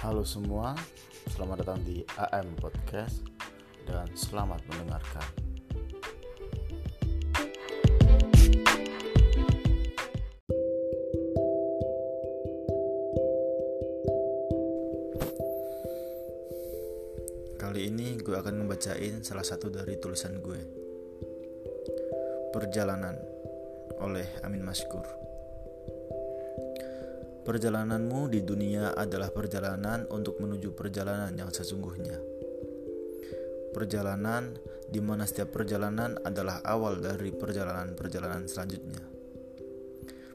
Halo semua, selamat datang di AM Podcast dan selamat mendengarkan. Kali ini gue akan membacain salah satu dari tulisan gue. Perjalanan oleh Amin Maskur. Perjalananmu di dunia adalah perjalanan untuk menuju perjalanan yang sesungguhnya. Perjalanan di mana setiap perjalanan adalah awal dari perjalanan-perjalanan selanjutnya.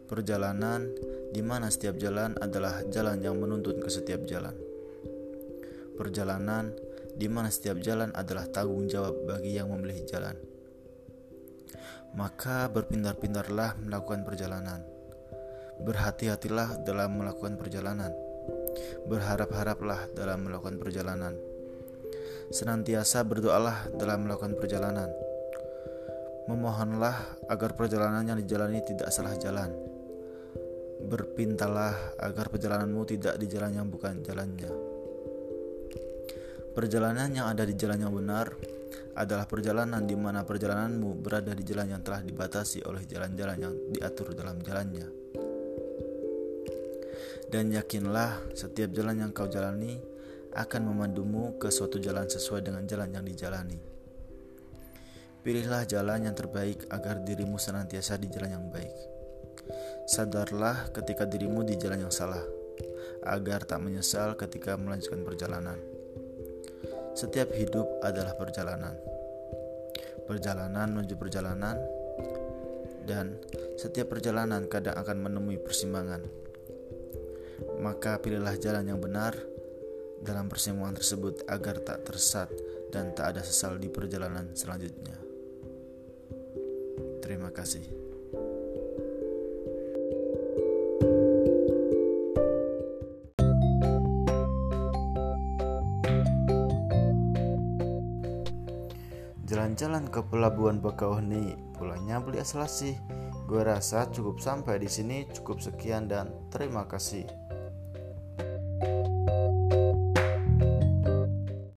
Perjalanan di mana setiap jalan adalah jalan yang menuntun ke setiap jalan. Perjalanan di mana setiap jalan adalah tanggung jawab bagi yang memilih jalan. Maka berpindah-pindahlah melakukan perjalanan. Berhati-hatilah dalam melakukan perjalanan. Berharap-haraplah dalam melakukan perjalanan. Senantiasa berdoalah dalam melakukan perjalanan. Memohonlah agar perjalanan yang dijalani tidak salah jalan. Berpintalah agar perjalananmu tidak di jalan yang bukan jalannya. Perjalanan yang ada di jalan yang benar adalah perjalanan di mana perjalananmu berada di jalan yang telah dibatasi oleh jalan-jalan yang diatur dalam jalannya. Dan yakinlah setiap jalan yang kau jalani akan memandumu ke suatu jalan sesuai dengan jalan yang dijalani. Pilihlah jalan yang terbaik agar dirimu senantiasa di jalan yang baik. Sadarlah ketika dirimu di jalan yang salah, agar tak menyesal ketika melanjutkan perjalanan. Setiap hidup adalah perjalanan. Perjalanan menuju perjalanan dan setiap perjalanan kadang akan menemui persimpangan. Maka pilihlah jalan yang benar dalam persimpangan tersebut agar tak tersesat dan tak ada sesal di perjalanan selanjutnya. Terima kasih. Jalan-jalan ke pelabuhan Bakauheni, pulangnya beli Selasih. Gue rasa cukup sampai di sini, cukup sekian dan terima kasih. you